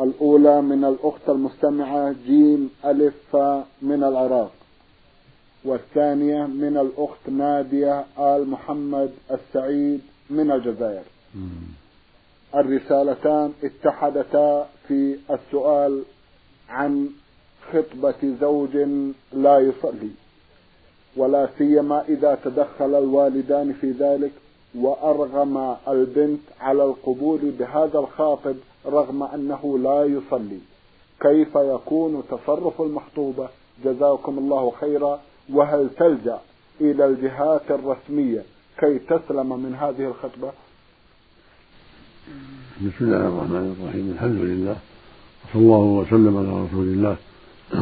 الأولى من الأخت المستمعة جيم ألف من العراق والثانية من الأخت نادية آل محمد السعيد من الجزائر. الرسالتان اتحدتا في السؤال عن خطبة زوج لا يصلي ولا سيما إذا تدخل الوالدان في ذلك وأرغم البنت على القبول بهذا الخاطب رغم أنه لا يصلي. كيف يكون تصرف المخطوبة؟ جزاكم الله خيرا. وهل تلجأ إلى الجهات الرسمية كي تسلم من هذه الخطبة؟ بسم الله الرحمن الرحيم. الحمد لله. وصلى الله وسلم على رسول الله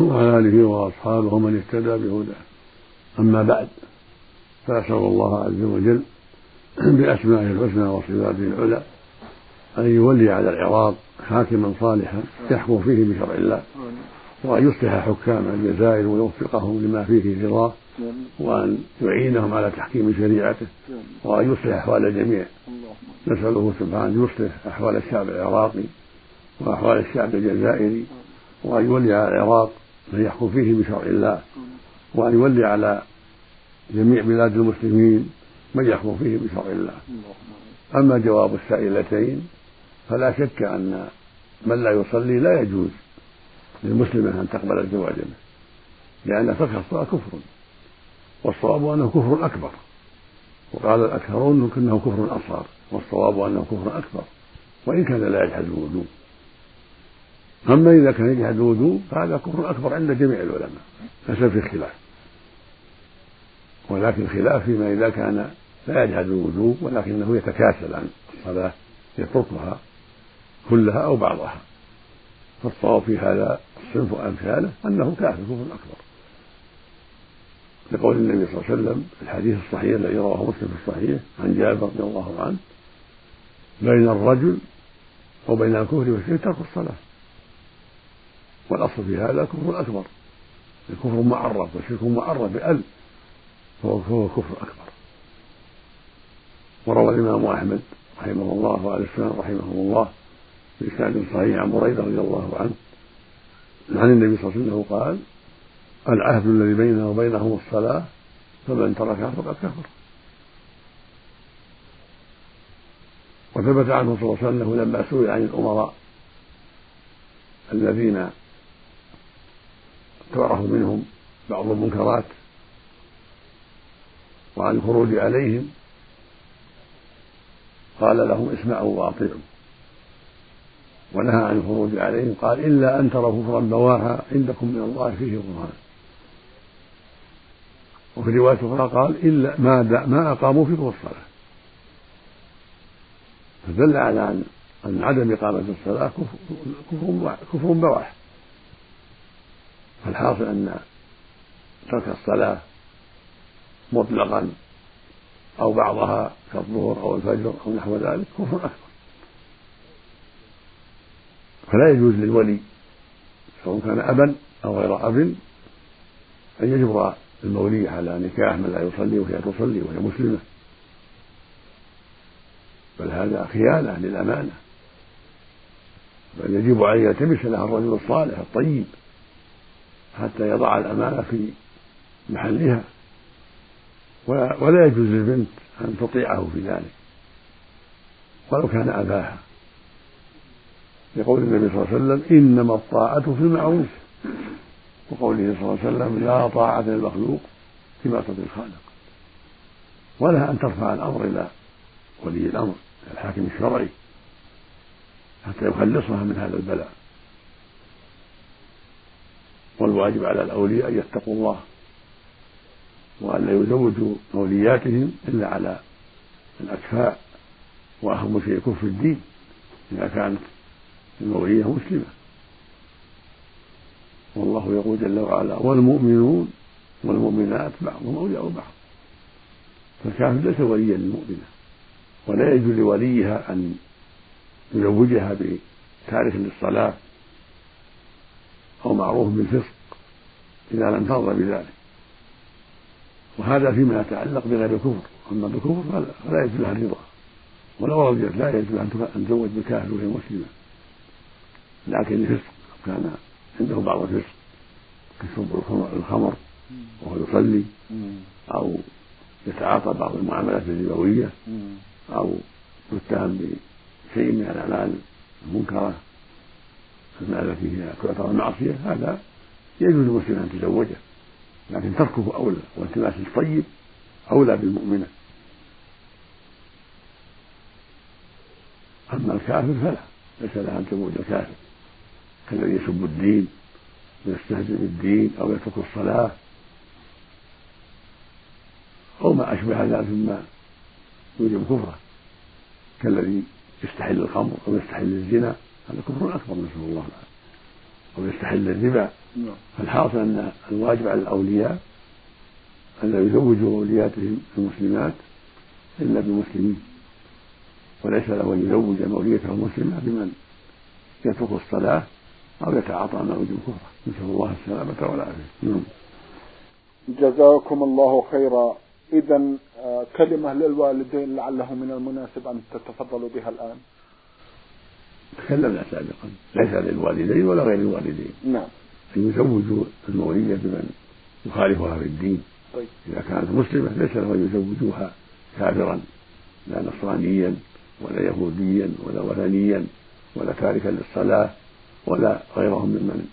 وعلى آله وأصحابه ومن اهتدى بهداه. أما بعد فأسأل الله عز وجل بأسمائه الحسنى وصفاته العلى أن يولي على العراق حاكما صالحا يحكم فيه بشرع الله وأن يصلح حكام الجزائر ويوفقهم لما فيه رضاه وأن يعينهم على تحكيم شريعته وأن يصلح أحوال الجميع. نسأله سبحانه يصلح أحوال الشعب العراقي وأحوال الشعب الجزائري وأن يولي على العراق من يحكم فيه بشرع الله وأن يولي على جميع بلاد المسلمين من يحكم فيه بشرع الله. أما جواب السائلتين فلا شك أن من لا يصلي لا يجوز للمسلمة أن تقبل الزواج به لأن ترك الصلاة كفر والصواب أنه كفر أكبر. وقال الأكثرون أنه كفر أصغر والصواب أنه كفر أكبر وإن كان لا يجحد الوجوب أما إذا كان يجحد الوجوب فهذا كفر أكبر عند جميع العلماء ليس في خلاف ولكن خلاف فيما إذا كان لا يجحد الوجوب ولكنه يتكاسل عن الصلاة يتركها كلها أو بعضها. فالصواب في هذا الصنف وأمثاله أنه كافر كفر أكبر. لقول النبي صلى الله عليه وسلم في الحديث الصحيح الذي رواه مسلم في الصحيح عن جابر رضي الله عنه بين الرجل وبين الكفر والشرك ترك الصلاة. والأصل في هذا كفر أكبر. الكفر معرف والشرك معرف بأل فهو كفر أكبر. وروى الإمام أحمد رحمه الله وآل السنة رحمه الله بإسناد صحيح عن بريدة رضي الله عنه عن النبي صلى الله عليه وسلم قال العهد الذي بيننا وبينهم الصلاة فمن تركها فقد كفر. وثبت عنه صلى الله عليه وسلم لما سئل عن الأمراء الذين تعرف منهم بعض المنكرات وعن الخروج عليهم قال لهم اسمعوا وأطيعوا. ونهى عن الخروج عليهم قال إلا أن تروا كفرا بواها عندكم من الله فيه برهان وفي رواية أخرى قال إلا ما ما أقاموا فيكم الصلاة. فدل على أن أن عدم إقامة الصلاة كفر كفر بواح. فالحاصل أن ترك الصلاة مطلقا أو بعضها كالظهر أو الفجر أو نحو ذلك كفر أكبر. فلا يجوز للولي سواء كان أبا أو غير أب أن يجبر المولي على نكاح من لا يصلي وهي تصلي وهي مسلمة. بل هذا خيانة للأمانة. بل يجب عليه يلتمس لها الرجل الصالح الطيب حتى يضع الأمانة في محلها. ولا يجوز للبنت أن تطيعه في ذلك. ولو كان أباها. لقول النبي صلى الله عليه وسلم إنما الطاعة في المعروف. وقوله صلى الله عليه وسلم لا طاعة للمخلوق في معصية الخالق. ولها أن ترفع الأمر إلى ولي الأمر الحاكم الشرعي حتى يخلصها من هذا البلاء. والواجب على الأولياء أن يتقوا الله وأن لا يزوجوا مولياتهم إلا على الأكفاء وأهم شيء كفر الدين إذا كانت المولية مسلمة. والله يقول جل وعلا والمؤمنون والمؤمنات بعضهم أولياء بعض. فالكافر ليس وليا للمؤمنة ولا يجوز لوليها أن يزوجها بتارك للصلاة أو معروف بالفسق إذا لم ترضى بذلك. وهذا فيما يتعلق بغير الكفر. أما بالكفر فلا يجوز لها الرضا ولو رضيت لا يجوز أن تزوج بالكافر وهي مسلمة. لكن الفسق كان عنده بعض الفسق كشرب الخمر وهو يصلي أو يتعاطى بعض المعاملات الربوية أو يتهم بشيء من الأعمال المنكرة التي هي تعتبر معصية هذا يجوز للمسلم أن يتزوجه لكن تركه أولى والتماس الطيب أولى بالمؤمنة. أما الكافر فلا ليس لها أن تزوج الكافر. كالذي يسب الدين ويستهزئ بالدين أو يترك الصلاة. أو ما أشبه ذلك مما يوجب كفره كالذي يستحل الخمر أو يستحل الزنا هذا كفر أكبر نسأل الله العافية. أو يستحل الربا. نعم. فالحاصل أن الواجب على الأولياء أن لا يزوجوا أولياتهم المسلمات إلا بمسلمين. وليس له أن يزوج موليته المسلمة بمن يترك الصلاة أو يتعاطى ما يوجب كفره نسأل الله السلامة والعافية. نعم. جزاكم الله خيرا. إذا آه، كلمة للوالدين لعله من المناسب أن تتفضلوا بها الآن. تكلمنا سابقا. ليس للوالدين ولا غير الوالدين. نعم. أن يزوجوا المولية بمن يخالفها في الدين. طيب. إذا كانت مسلمة ليس له أن يزوجوها كافرا. لا نصرانيا ولا يهوديا ولا وثنيا ولا تاركا للصلاة. ولا غيرهم ممن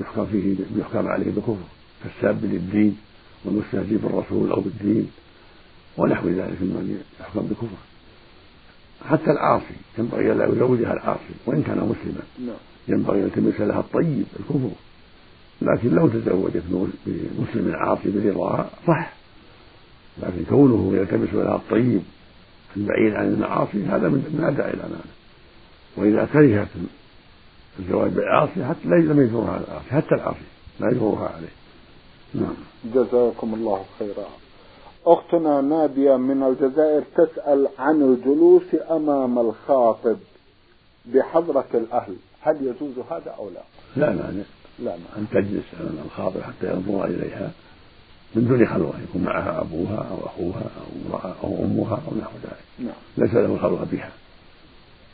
يحكم فيه يحكم عليه بالكفر كالساب للدين والمستهزئ بالرسول أو بالدين ونحو ذلك ممن يحكم بالكفر. حتى العاصي ينبغي ألا يزوجها العاصي وإن كان مسلما نعم. ينبغي أن يلتمس لها الطيب الكفر. لكن لو تزوجت بمسلم عاصي برضاها صح. لكن كونه يلتمس لها الطيب البعيد عن المعاصي هذا من أداء الأمانة وإذا كرهت الزواج بالعاصي حتى لم يجرها العاصي حتى العاصي لا يجرها عليه. نعم. جزاكم الله خيرا. أختنا نادية من الجزائر تسأل عن الجلوس أمام الخاطب بحضرة الأهل. هل يجوز هذا أو لا؟ لا مانع لا. مانع أن تجلس أمام الخاطب حتى ينظر إليها. من دون خلوة يكون معها أبوها أو أخوها أو امرأة أو أمها أو نحو ذلك. نعم. ليس له الخلوة بها.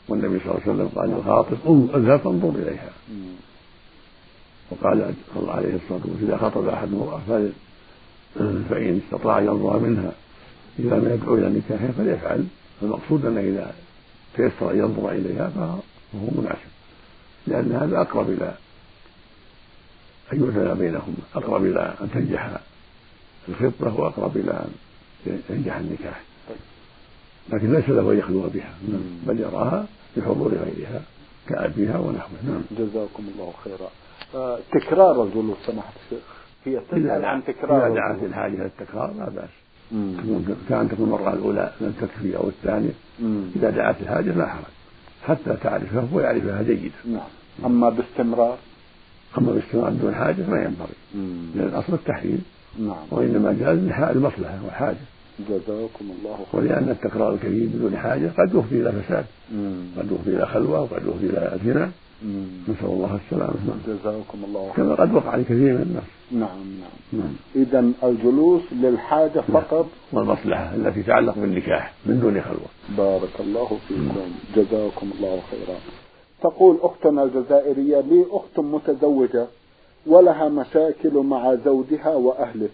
والنبي صلى الله عليه وسلم قال للخاطب اذهب فانظر إليها. وقال صلى الله عليه الصلاة والسلام إذا خطب أحد امرأة فإن استطاع أن ينظر منها إذا لم يدعو إلى نكاحها فليفعل المقصود أنه إذا تيسر أن ينظر إليها فهو مناسب لأن هذا أقرب إلى أن يؤثر بينهما أقرب إلى أن تنجح الخطبة وأقرب إلى أن ينجح النكاح. لكن ليس له أن يخلو بها. بل يراها بحضور غيرها كأبيها ونحوه نعم. جزاكم الله خيرا. آه تكرار الجلوس سماحة الشيخ هي تسأل عن تكرار إذا دعت الحاجة إلى التكرار لا بأس. كان تكون المرة الأولى لم تكفي أو الثانية إذا دعت الحاجة لا حرج. حتى تعرفها ويعرفها جيدا. نعم. أما باستمرار؟ أما باستمرار دون حاجة ما ينبغي. لأن الأصل التحريم. نعم. وإنما جاز المصلحة والحاجة. جزاكم الله خيرا. ولأن التكرار الكثير بدون حاجة قد يفضي إلى فساد قد يفضي إلى خلوة وقد يفضي إلى زنا. نسأل الله السلامة. نعم. جزاكم الله خيرا. كما قد وقع لكثير من الناس. نعم نعم, نعم. إذا الجلوس للحاجة نعم. فقط. والمصلحة التي تتعلق بالنكاح من دون خلوة. بارك الله فيكم. نعم. جزاكم الله خيرا. تقول أختنا الجزائرية لي أخت متزوجة ولها مشاكل مع زوجها وأهله.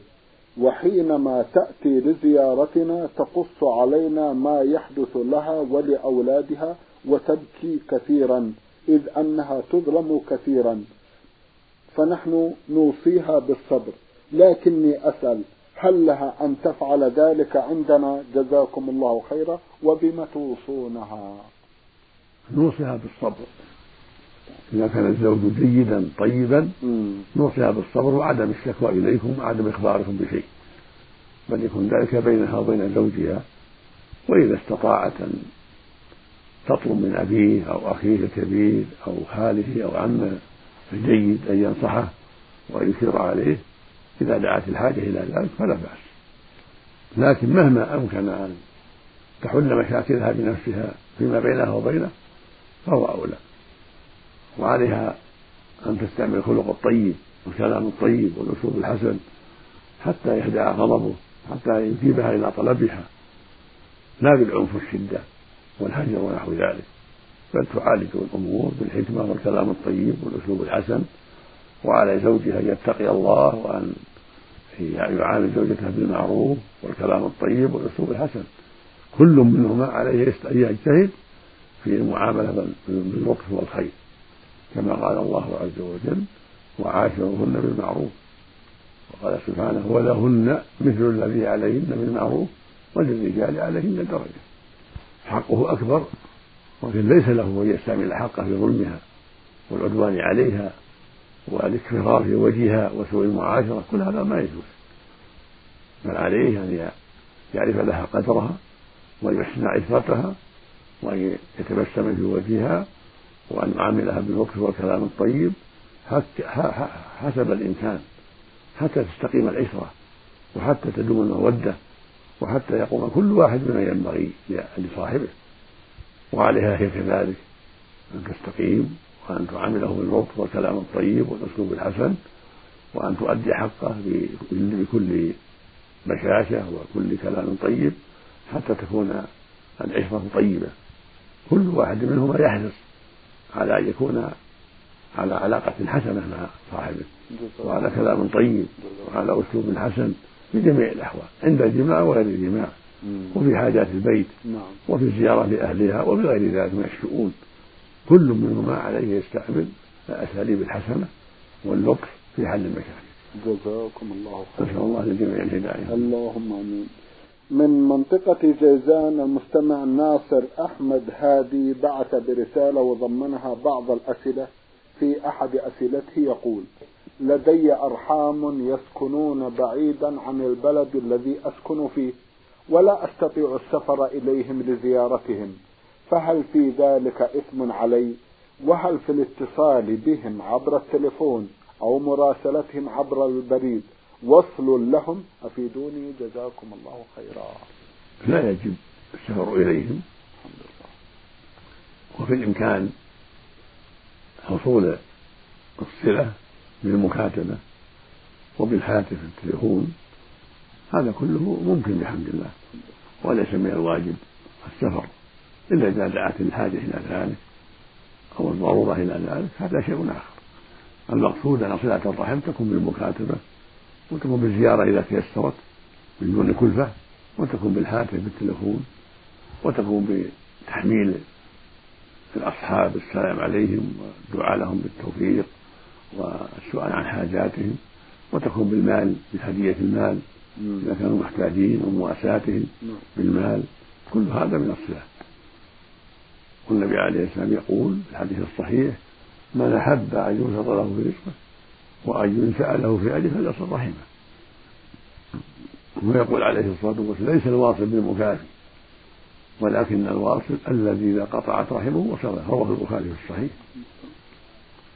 وحينما تأتي لزيارتنا تقص علينا ما يحدث لها ولأولادها وتبكي كثيرا إذ أنها تظلم كثيرا. فنحن نوصيها بالصبر. لكني أسأل هل لها أن تفعل ذلك عندنا؟ جزاكم الله خيرا وبما توصونها. نوصيها بالصبر. إذا كان الزوج جيدا طيبا نوصيها بالصبر وعدم الشكوى إليكم وعدم إخباركم بشيء. بل يكون ذلك بينها وبين زوجها وإذا استطاعت أن تطلب من أبيه أو أخيه الكبير أو خاله أو عمه الجيد أن ينصحه ويشير عليه إذا دعت الحاجة إلى ذلك فلا بأس. لكن مهما أمكن أن تحل مشاكلها بنفسها فيما بينها وبينه فهو أولى. وعليها أن تستعمل الخلق الطيب والكلام الطيب والأسلوب الحسن حتى يهدأ غضبه حتى يجيبها إلى طلبها. لا بالعنف والشدة والهجر ونحو ذلك بل تعالج الأمور بالحكمة والكلام الطيب والأسلوب الحسن وعلى زوجها أن يتقي الله وأن يعامل زوجته بالمعروف والكلام الطيب والأسلوب الحسن. كل منهما عليه أن يجتهد في المعاملة باللطف والخير. كما قال الله عز وجل وعاشرهن بالمعروف وقال سبحانه ولهن مثل الذي عليهن بالمعروف وللرجال عليهن درجة حقه أكبر ولكن ليس له أن يستعمل حقه في ظلمها والعدوان عليها والاكفرار في وجهها وسوء المعاشرة كل هذا ما يجوز. بل عليه أن يعرف لها قدرها ويحسن عشرتها وأن يتبسم في وجهها وأن يعاملها باللطف والكلام الطيب حسب الإمكان حتى تستقيم العشرة وحتى تدوم المودة وحتى يقوم كل واحد بما ينبغي لصاحبه وعليها هي كذلك أن تستقيم وأن تعامله باللطف والكلام الطيب والأسلوب الحسن وأن تؤدي حقه بكل بشاشة وكل كلام طيب حتى تكون العشرة طيبة. كل واحد منهما يحرص على أن يكون على علاقة حسنة مع صاحبه. وعلى كلام طيب وعلى أسلوب حسن في جميع الأحوال عند الجماع وغير الجماع وفي حاجات البيت نعم. وفي الزيارة لأهلها وفي غير ذلك من الشؤون. كل منهما عليه يستعمل الأساليب الحسنة واللطف في حل المشاكل. جزاكم الله خيرا. نسأل الله للجميع الهداية. اللهم آمين. من منطقة جيزان المستمع ناصر أحمد هادي بعث برسالة وضمنها بعض الأسئلة في أحد أسئلته يقول لدي أرحام يسكنون بعيدا عن البلد الذي أسكن فيه ولا أستطيع السفر إليهم لزيارتهم فهل في ذلك إثم علي؟ وهل في الاتصال بهم عبر التليفون أو مراسلتهم عبر البريد؟ وصل لهم أفيدوني جزاكم الله خيرا. لا يجب السفر إليهم. وفي الإمكان حصول الصلة بالمكاتبة وبالهاتف التليفون. هذا كله ممكن بحمد الله وليس من الواجب السفر. إلا إذا دعت الحاجة إلى ذلك أو الضرورة إلى ذلك هذا شيء آخر. المقصود أن صلة الرحم تكون بالمكاتبة. وتكون بالزيارة إذا تيسرت من دون كلفة وتكون بالهاتف بالتلفون وتكون بتحميل الأصحاب السلام عليهم والدعاء لهم بالتوفيق والسؤال عن حاجاتهم وتكون بالمال بهدية المال إذا كانوا محتاجين ومواساتهم بالمال كل هذا من الصلة والنبي عليه السلام يقول في الحديث الصحيح من أحب أن يبسط له في رزقه وأن ينفع له في أجله فليصل رحمة. ويقول عليه الصلاة والسلام ليس الواصل بالمكافي ولكن الواصل الذي إذا قطعت رحمه وصله رواه البخاري في الصحيح.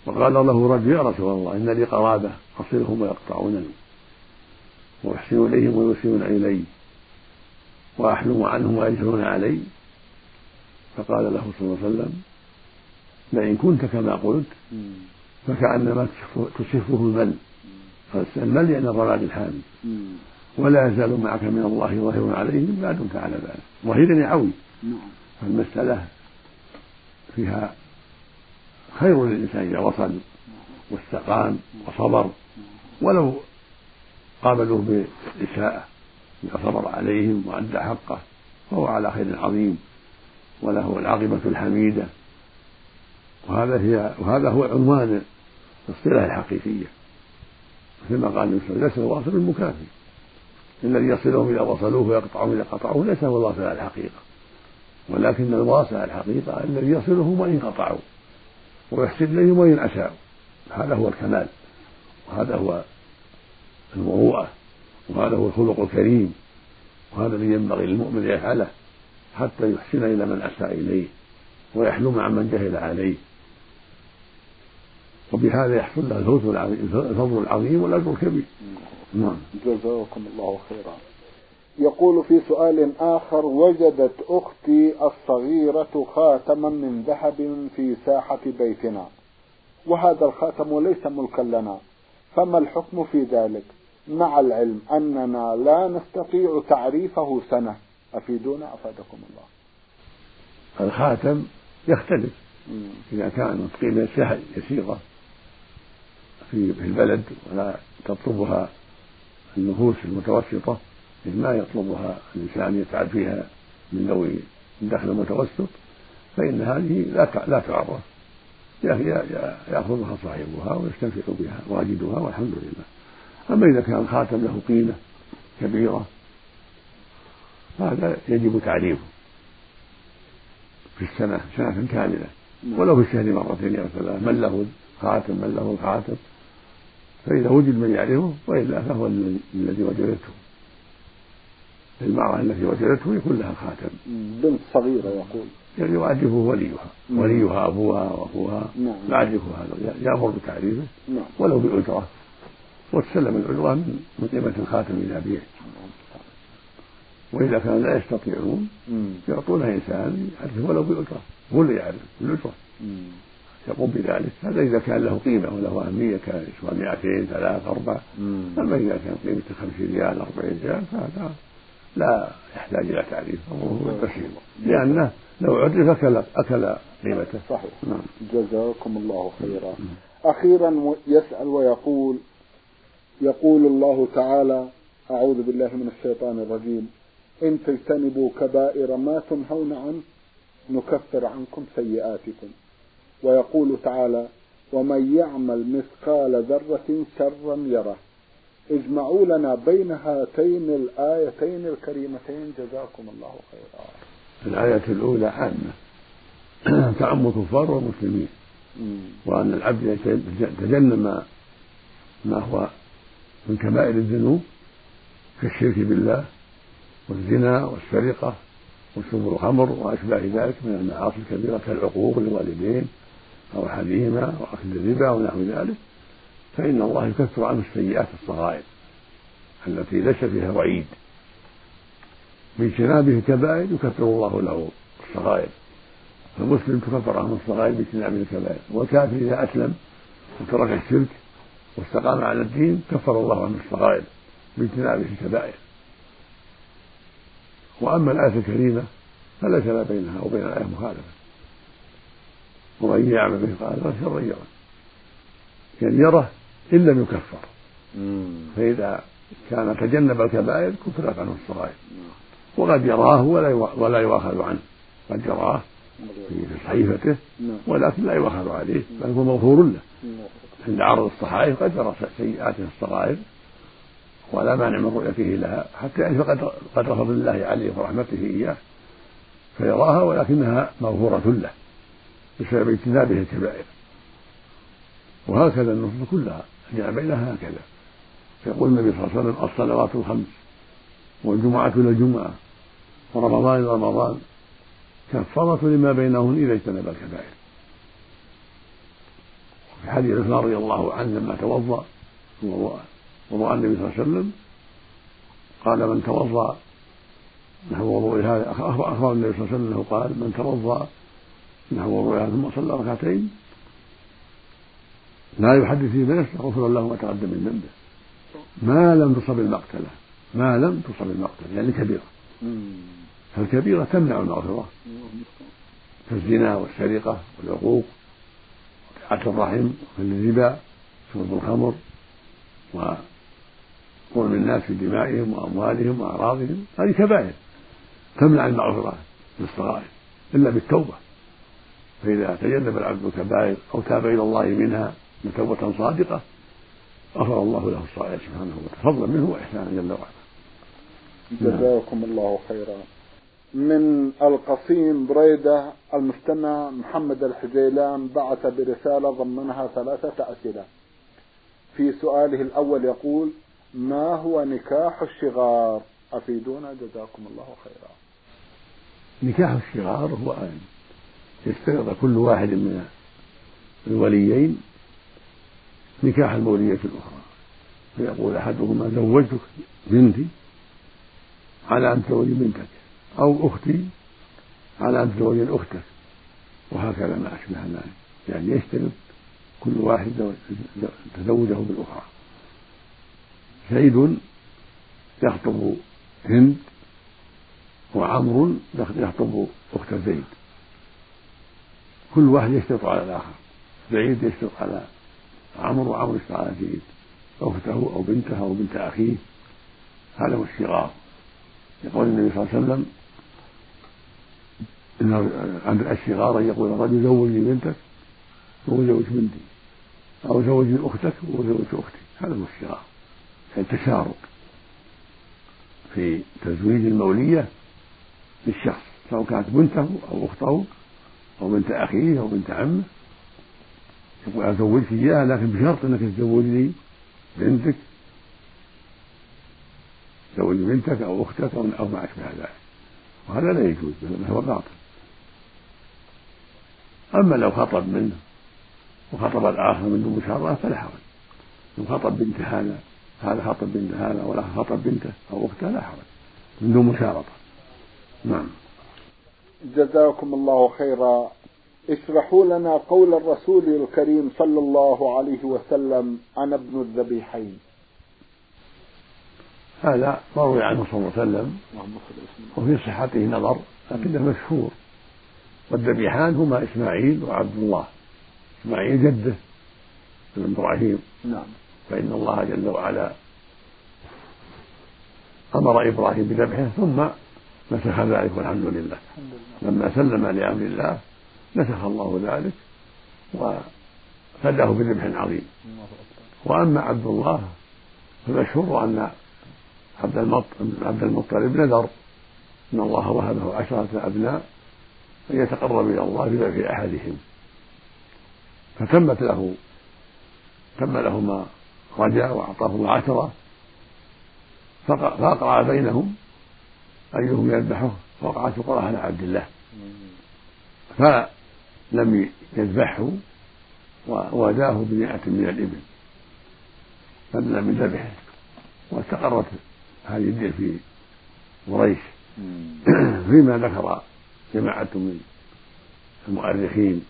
وقال له رجل يا رسول الله إن لي قرابة أصلهم ويقطعونني وأحسن إليهم ويسيئون إلي وأحلم عنهم ويجهلون علي. فقال له صلى الله عليه وسلم لئن كنت كما قلت فكأنما تصفه المل. المل يعني الرماد الحامي ولا يزال معك من الله ظهير عليهم ما دمت على ذلك. ظهير يعوي فالمسألة فيها خير للإنسان إذا وصل واستقام وصبر. ولو قابلوه بالإساءة إذا صبر عليهم وأدى حقه فهو على خير عظيم. وله العاقبة الحميدة. وهذا هي وهذا هو عنوان الصلة الحقيقية. مثل ما قال النبي صلى ليس الواصل المكافئ. الذي يصلهم إذا وصلوه ويقطعهم إذا قطعوه ليس هو الواصل على الحقيقة. ولكن الواصل على الحقيقة الذي يصلهم وإن قطعوا ويحسن إليهم وإن أساءوا. هذا هو الكمال وهذا هو المروءة وهذا هو الخلق الكريم وهذا الذي ينبغي للمؤمن يفعله حتى يحسن إلى من أساء إليه ويحلم عن من جهل عليه. وبهذا يحصل له الفوز العظيم الفضل العظيم والأجر الكبير. نعم. جزاكم الله خيرا. يقول في سؤال آخر وجدت أختي الصغيرة خاتما من ذهب في ساحة بيتنا. وهذا الخاتم ليس ملكا لنا. فما الحكم في ذلك؟ مع العلم أننا لا نستطيع تعريفه سنة. أفيدونا؟ أفادكم الله. الخاتم يختلف. إذا كانت قيمة يسيرة. في البلد ولا تطلبها النفوس المتوسطة ما يطلبها الإنسان يتعب فيها من ذوي الدخل المتوسط فإن هذه لا لا تعرف. يأخذها صاحبها ويستنفع بها واجدها والحمد لله. أما إذا كان الخاتم له قيمة كبيرة هذا يجب تعريفه في السنة سنة كاملة. ولو في الشهر مرتين أو ثلاث من له خاتم من له الخاتم؟ فإذا وجد من يعرفه وإلا فهو الذي وجدته. المرأة التي وجدته يكون لها خاتم. بنت صغيرة يقول. يعني يعرفه وليها. نعم. وليها أبوها وأخوها. نعم. يعرفه هذا. يأمر بتعريفه. نعم. ولو بأجرة وتسلم الأجرة من قيمة الخاتم إذا بيع وإذا كانوا لا يستطيعون يعطونه إنسان يعرفه ولو بأجرة هو اللي يعرف. بالأجرة يقوم بذلك. هذا إذا كان له قيمة وله أهمية كان يسوى 200 ثلاث أربع أما إذا كان قيمته 50 ريال 40 ريال فهذا لا يحتاج إلى تعريف أمره بسيط لأنه لو عرف أكل أكل قيمته. صحيح. نعم. جزاكم الله خيرا. أخيرا يسأل ويقول يقول الله تعالى أعوذ بالله من الشيطان الرجيم. إن تجتنبوا كبائر ما تنهون عنه نكفر عنكم سيئاتكم. ويقول تعالى ومن يعمل مثقال ذرة شرا يره. اجمعوا لنا بين هاتين الآيتين الكريمتين. جزاكم الله خيرا. الآية الأولى عامة. تعم الكفار والمسلمين وأن العبد يتجنب ما ما هو من كبائر الذنوب كالشرك بالله والزنا والسرقة وشرب الخمر وأشباه ذلك من المعاصي الكبيرة كالعقوق للوالدين. أو أحدهما وأكل الربا ونحو ذلك فإن الله يكفر عنه السيئات الصغائر التي ليس فيها وعيد. باجتنابه الكبائر يكفر الله له الصغائر. فالمسلم تكفر عنه الصغائر باجتنابه الكبائر. والكافر إذا أسلم وترك الشرك واستقام على الدين كفر الله عنه الصغائر باجتنابه الكبائر. وأما الآية الكريمة فليس بينها وبين الآية مخالفة ومن يعمل مثقال ذرة شرا يره يعني يره إن لم يكفر. فإذا كان تجنب الكبائر كفرت عنه الصغائر. وقد يراه ولا ولا يؤاخذ عنه. قد يراه في صحيفته ولكن لا يؤاخذ عليه بل هو مغفور له. عند عرض الصحائف قد يرى سيئاته الصغائر ولا مانع من رؤيته لها. حتى يعني فقد قدر فضل الله عليه ورحمته إياه. فيراها ولكنها مغفورة له. بسبب اجتنابه الكبائر. وهكذا النصوص كلها جاء بينها هكذا. يقول النبي صلى الله عليه وسلم الصلوات الخمس والجمعة إلى الجمعة ورمضان إلى رمضان كفارة لما بينهن إذا اجتنب الكبائر. في حديث عثمان رضي الله عنه لما توضأ وضوء النبي صلى الله عليه وسلم قال من توضأ نحو وضوء هذا أخبر النبي صلى الله عليه وسلم أنه قال من توضأ نحو هذا ثم صلى ركعتين. لا يحدث فيه بنفسه غفر الله ما تقدم من ذنبه. ما لم تصب المقتلة. ما لم تصب المقتلة. يعني كبيرة. فالكبيرة تمنع المغفرة. كالزنا والسرقة والعقوق وقطيعة الرحم والربا شرب الخمر وظلم الناس في دمائهم وأموالهم وأعراضهم. هذه كبائر تمنع المغفرة للصغائر إلا بالتوبة. فإذا تجنب العبد الكبائر أو تاب إلى الله منها توبة صادقة غفر الله له الصالح سبحانه وتعالى. فضلا منه وإحسانا جل وعلا. جزاكم الله خيرا. من القصيم بريدة المستمع محمد الحجيلان بعث برسالة ضمنها ثلاثة أسئلة. في سؤاله الأول يقول ما هو نكاح الشغار؟ أفيدونا جزاكم الله خيرا. نكاح الشغار هو أن يشترط كل واحد من الوليين نكاح المولية الأخرى. فيقول أحدهما زوجتك بنتي على أن تزوجي بنتك أو أختي على أن تزوجي أختك وهكذا ما أشبه ذلك. يعني يشترط كل واحد تزوجه بالأخرى. زيد يخطب هند وعمر يخطب أخت زيد. كل واحد يشترط على الآخر. زيد يشترط على عمرو وعمرو يشترط على زيد أخته أو بنته أو بنت أخيه. هذا هو الشغار يقول النبي صلى الله عليه وسلم إن الشغار أن يقول الرجل زوجني بنتك وزوج بنتي أو زوجني أختك وزوج أختي. هذا هو الشغار يعني التشارك في تزويج المولية للشخص سواء كانت بنته أو أخته أو بنت أخيه أو بنت عمه. يقول أزوجك إياها لكن بشرط أنك تزوجني بنتك زوج بنتك أو أختك أو ما أشبه ذلك. وهذا لا يجوز بل هو باطل. أما لو خطب منه وخطب الآخر من دون مشارطة فلا حرج. لو خطب بنت هذا هذا خطب بنت هذا ولا خطب بنته أو أخته لا حرج. من دون مشارطة. نعم. جزاكم الله خيرا. اشرحوا لنا قول الرسول الكريم صلى الله عليه وسلم أنا ابن الذبيحين. هذا مروي عنه صلى الله عليه وسلم وفي صحته نظر لكنه مشهور. والذبيحان هما إسماعيل وعبد الله. إسماعيل جده ابن إبراهيم. نعم. فإن الله جل وعلا أمر إبراهيم بذبحه ثم نسخ ذلك والحمد لله. لما سلم لأمر الله نسخ الله ذلك وفداه بذبح عظيم. وأما عبد الله فالمشهور أن عبد عبد المطلب نذر أن الله وهبه عشرة أبناء أن يتقرب إلى الله بذبح أحدهم. فتمت له تم له ما رجا وأعطاه عشرة فأقرع بينهم أيهم يذبحه فوقع فقراء على عبد الله. فلم يذبحه ووداه بمئة من الإبل. بدلا من ذبحه. واستقرت هذه الدين في قريش. فيما ذكر جماعة من المؤرخين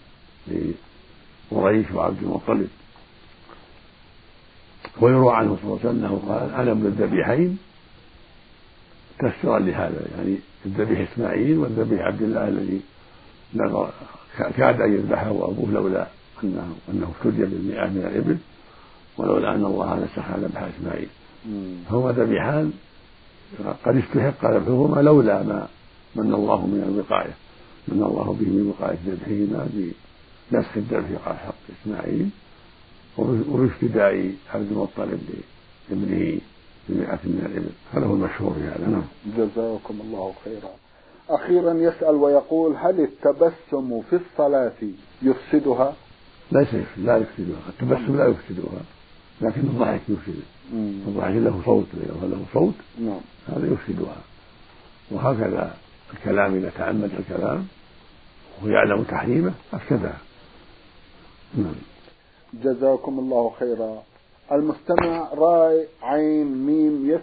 لقريش وعبد المطلب. ويروى عنه صلى الله عليه وسلم انه قال أنا ابن الذبيحين. تفسيرا لهذا يعني الذبيح إسماعيل والذبيح عبد الله الذي كاد أن يذبحه أبوه لولا أنه أنه افتدي بالمئة من الإبل ولولا أن الله نسخ ذبح إسماعيل. فهما ذبيحان قد استحق ذبحهما لولا ما من الله من الوقاية من الله به من وقاية ذبحهما بنسخ الذبح على حق إسماعيل وافتداء عبد المطلب لابنه بمئة من الإبل. هذا هو المشهور في هذا نعم. جزاكم الله خيرا. أخيرا يسأل ويقول هل التبسم في الصلاة يفسدها؟ ليس لا يفسدها. التبسم لا يفسدها لكن الضحك يفسد. الضحك له صوت له صوت نعم. هذا يفسدها. وهكذا الكلام إذا تعمد الكلام ويعلم تحريمه أفسدها. نعم. جزاكم الله خيرا. المستمع راي عين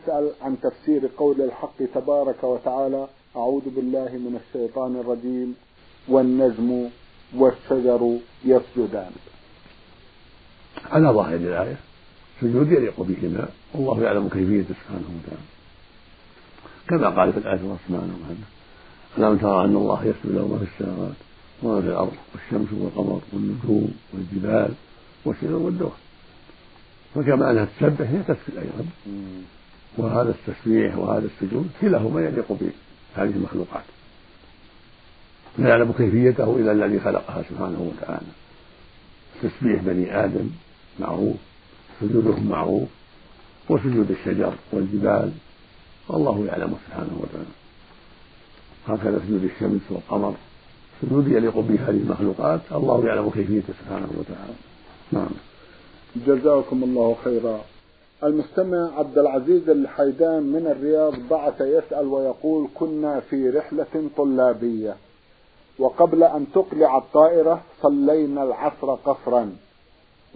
يسأل عن تفسير قول الحق تبارك وتعالى أعوذ بالله من الشيطان الرجيم والنجم والشجر يسجدان. على ظاهر الآية سجود يليق بهما والله يعلم كيفيته سبحانه وتعالى. كما قال في الآية سبحانه وتعالى ألم ترى أن الله يسجد له ما في السماوات وما في الأرض والشمس والقمر والنجوم والجبال والشجر والدواب. فكما أنها تسبح هي تسجد أيضا. وهذا التسبيح وهذا السجود كلاهما يليق بهذه المخلوقات. لا يعلم كيفيته إلا الذي خلقها سبحانه وتعالى. تسبيح بني آدم معروف سجودهم معروف وسجود الشجر والجبال والله يعلم سبحانه وتعالى. هكذا سجود الشمس والقمر سجود يليق بهذه المخلوقات الله يعلم كيفيته سبحانه وتعالى. نعم. جزاكم الله خيرا. المستمع عبد العزيز الحيدان من الرياض بعث يسأل ويقول كنا في رحلة طلابية وقبل أن تقلع الطائرة صلينا العصر قصرا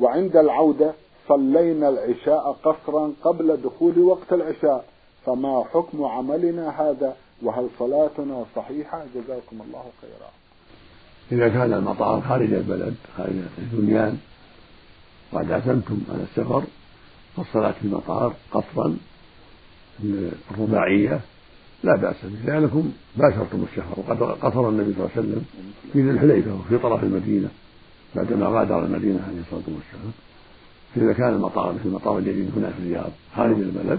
وعند العودة صلينا العشاء قصرا قبل دخول وقت العشاء فما حكم عملنا هذا؟ وهل صلاتنا صحيحة؟ جزاكم الله خيرا. إذا كان المطار خارج البلد خارج البنيان وقد عزمتم على السفر. فالصلاة في المطار قصرا الرباعية لا بأس به لأنكم باشرتم السفر وقد قصر النبي صلى الله عليه وسلم في ذي الحليفة وفي طرف المدينة بعدما غادر المدينة عليه الصلاة والسلام. فإذا كان المطار مثل المطار الجديد هنا في الرياض خارج البلد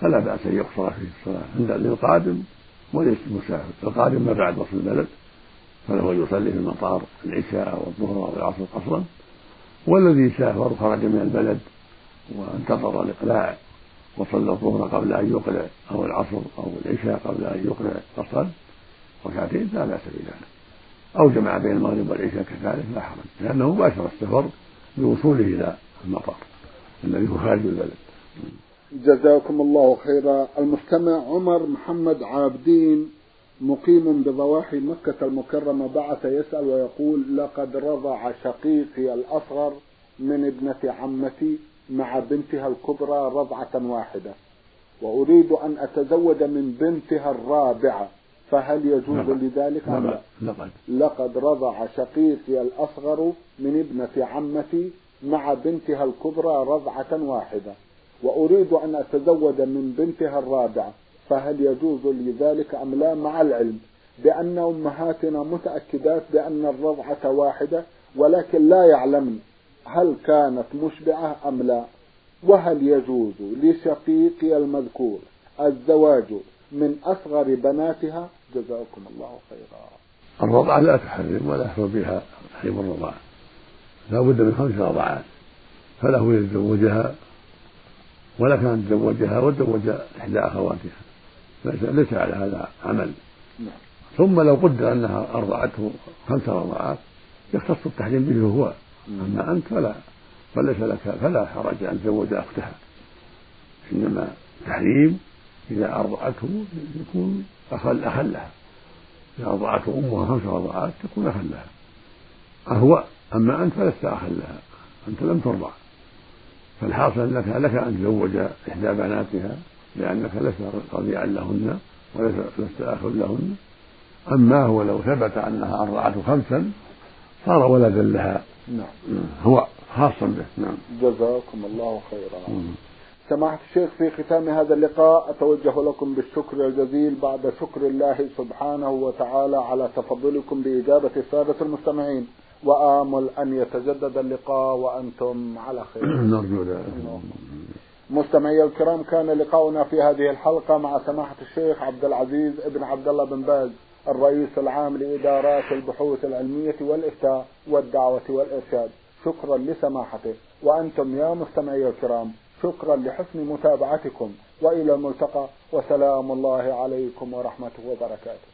فلا بأس أن يقصر فيه الصلاة. عند للقادم وليس المسافر القادم ما بعد وصل البلد فله أن يصلي في المطار العشاء والظهر والعصر قصرا. والذي سافر خرج من البلد وانتظر الإقلاع وصلى الظهر قبل أن يقلع أو العصر أو العشاء قبل أن يقلع فصل ركعتين لا بأس بذلك. أو جمع بين المغرب والعشاء كذلك لا حرج. لأنه باشر السفر بوصوله إلى المطار الذي هو خارج البلد. جزاكم الله خيرا. المستمع عمر محمد عابدين مقيم بضواحي مكة المكرمة بعث يسأل ويقول لقد رضع شقيقي الأصغر من ابنة عمتي مع بنتها الكبرى رضعة واحدة. وأريد أن أتزوج من بنتها الرابعة فهل يجوز لقد. لذلك؟ أم لا؟ لقد لقد رضع شقيقي الأصغر من ابنة عمتي مع بنتها الكبرى رضعة واحدة. وأريد أن أتزوج من بنتها الرابعة فهل يجوز لي ذلك أم لا؟ مع العلم بأن أمهاتنا متأكدات بأن الرضعة واحدة ولكن لا يعلمن هل كانت مشبعة أم لا؟ وهل يجوز لشقيقي المذكور الزواج من أصغر بناتها؟ جزاكم الله خيرا. الرضعة لا تحرم ولا يحرم بها تحريم الرضاعة لا بد من خمس رضعات فله يتزوجها ولا كان تزوجها وتزوج إحدى أخواتها. ليس على هذا عمل. نعم. ثم لو قدر أنها أرضعته خمس رضعات يختص التحريم به هو. أما أنت فلا فليس لك فلا حرج أن تزوج أختها. إنما تحريم إذا أرضعته يكون أخل أخا لها. إذا أرضعته أمها خمس رضعات تكون أخا لها. أهو أما أنت فلست أخا لها أنت لم ترضع. فالحاصل لك لك أن تزوج إحدى بناتها لأنك لست رضيعا لهن ولست أخا لهن. أما هو لو ثبت أنها أرضعته خمسا صار ولدا لها. نعم. هو خاصا به. نعم. جزاكم الله خيرا. سماحة الشيخ في ختام هذا اللقاء أتوجه لكم بالشكر الجزيل بعد شكر الله سبحانه وتعالى على تفضلكم بإجابة السادة المستمعين. وآمل أن يتجدد اللقاء وأنتم على خير. نرجو ذلك. مستمعي الكرام كان لقاؤنا في هذه الحلقة مع سماحة الشيخ عبد العزيز ابن عبد الله بن باز. الرئيس العام لإدارات البحوث العلمية والإفتاء والدعوة والإرشاد. شكرا لسماحته. وأنتم يا مستمعي الكرام شكرا لحسن متابعتكم. وإلى الملتقى. وسلام الله عليكم ورحمته وبركاته.